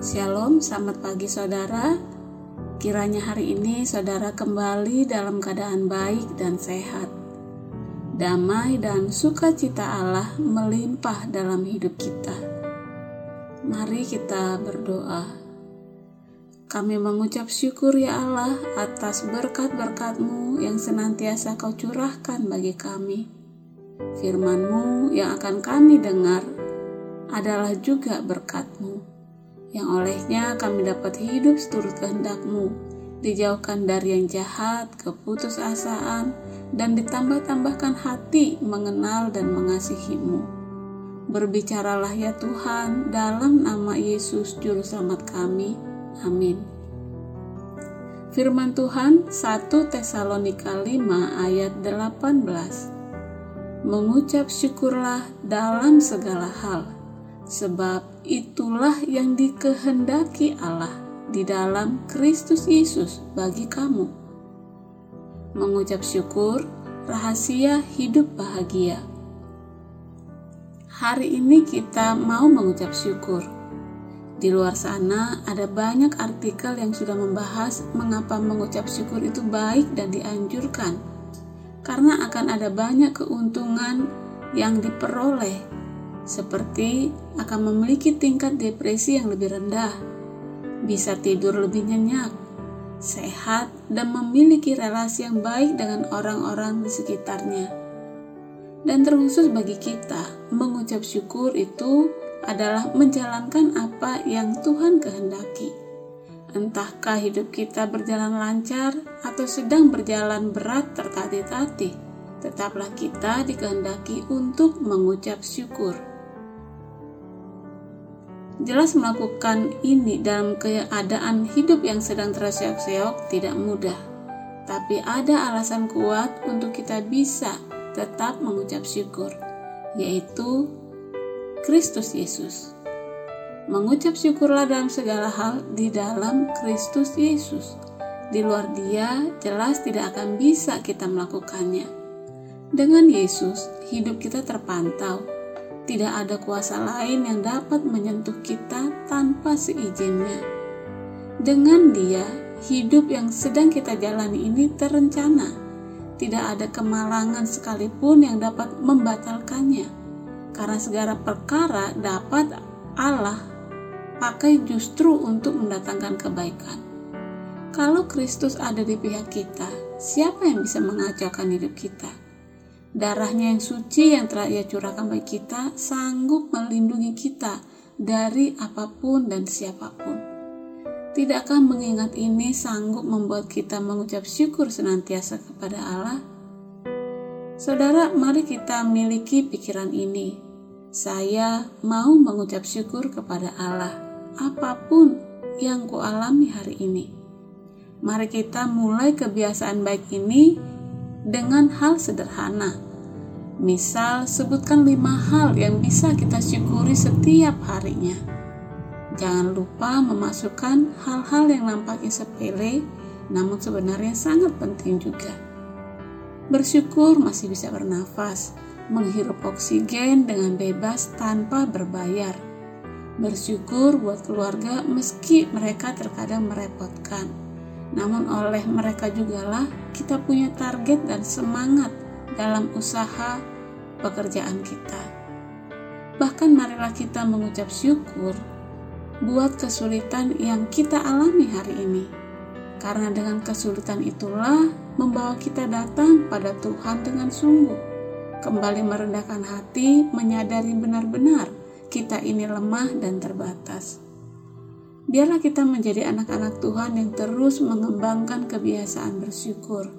Shalom, selamat pagi saudara. Kiranya hari ini saudara kembali dalam keadaan baik dan sehat. Damai dan sukacita Allah melimpah dalam hidup kita. Mari kita berdoa. Kami mengucap syukur ya Allah atas berkat-berkat-Mu yang senantiasa Kau curahkan bagi kami. Firman-Mu yang akan kami dengar adalah juga berkat-Mu yang olehnya kami dapat hidup seturut kehendak-Mu, dijauhkan dari yang jahat, keputusasaan, dan ditambah-tambahkan hati mengenal dan mengasihi-Mu. Berbicaralah ya Tuhan dalam nama Yesus Juru Selamat kami. Amin. Firman Tuhan 1 Tesalonika 5 ayat 18 Mengucap syukurlah dalam segala hal, sebab itulah yang dikehendaki Allah di dalam Kristus Yesus bagi kamu. Mengucap syukur, rahasia hidup bahagia. Hari ini kita mau mengucap syukur. Di luar sana ada banyak artikel yang sudah membahas mengapa mengucap syukur itu baik dan dianjurkan. Karena akan ada banyak keuntungan yang diperoleh seperti akan memiliki tingkat depresi yang lebih rendah, bisa tidur lebih nyenyak, sehat, dan memiliki relasi yang baik dengan orang-orang di sekitarnya. Dan terkhusus bagi kita, mengucap syukur itu adalah menjalankan apa yang Tuhan kehendaki. Entahkah hidup kita berjalan lancar atau sedang berjalan berat tertatih-tatih, tetaplah kita dikehendaki untuk mengucap syukur jelas melakukan ini dalam keadaan hidup yang sedang terseok-seok tidak mudah. Tapi ada alasan kuat untuk kita bisa tetap mengucap syukur, yaitu Kristus Yesus. Mengucap syukurlah dalam segala hal di dalam Kristus Yesus. Di luar Dia, jelas tidak akan bisa kita melakukannya. Dengan Yesus, hidup kita terpantau, tidak ada kuasa lain yang dapat menyentuh kita tanpa seizinnya. Dengan Dia, hidup yang sedang kita jalani ini terencana. Tidak ada kemalangan sekalipun yang dapat membatalkannya. Karena segala perkara dapat Allah pakai justru untuk mendatangkan kebaikan. Kalau Kristus ada di pihak kita, siapa yang bisa mengacaukan hidup kita? Darahnya yang suci yang telah ia curahkan bagi kita sanggup melindungi kita dari apa pun dan siapa pun. Tidakkah mengingat ini sanggup membuat kita mengucap syukur senantiasa kepada Allah? Saudara, mari kita miliki pikiran ini. Saya mau mengucap syukur kepada Allah apa pun yang kualami hari ini. Mari kita mulai kebiasaan baik ini dengan hal sederhana. Misal, sebutkan lima hal yang bisa kita syukuri setiap harinya. Jangan lupa memasukkan hal-hal yang nampaknya sepele, namun sebenarnya sangat penting juga. Bersyukur masih bisa bernafas, menghirup oksigen dengan bebas tanpa berbayar. Bersyukur buat keluarga meski mereka terkadang merepotkan namun oleh mereka jugalah kita punya target dan semangat dalam usaha pekerjaan kita. Bahkan marilah kita mengucap syukur buat kesulitan yang kita alami hari ini. Karena dengan kesulitan itulah membawa kita datang pada Tuhan dengan sungguh. Kembali merendahkan hati, menyadari benar-benar kita ini lemah dan terbatas. Biarlah kita menjadi anak-anak Tuhan yang terus mengembangkan kebiasaan bersyukur.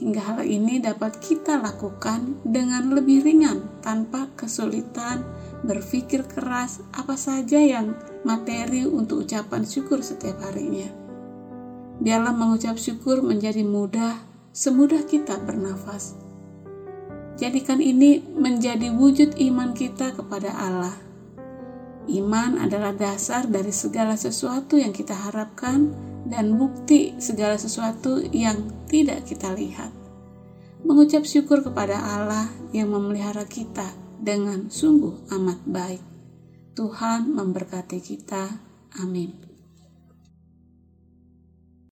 Hingga hal ini dapat kita lakukan dengan lebih ringan tanpa kesulitan berpikir keras apa saja yang materi untuk ucapan syukur setiap harinya. Biarlah mengucap syukur menjadi mudah, semudah kita bernafas. Jadikan ini menjadi wujud iman kita kepada Allah Iman adalah dasar dari segala sesuatu yang kita harapkan dan bukti segala sesuatu yang tidak kita lihat. Mengucap syukur kepada Allah yang memelihara kita dengan sungguh amat baik. Tuhan memberkati kita. Amin.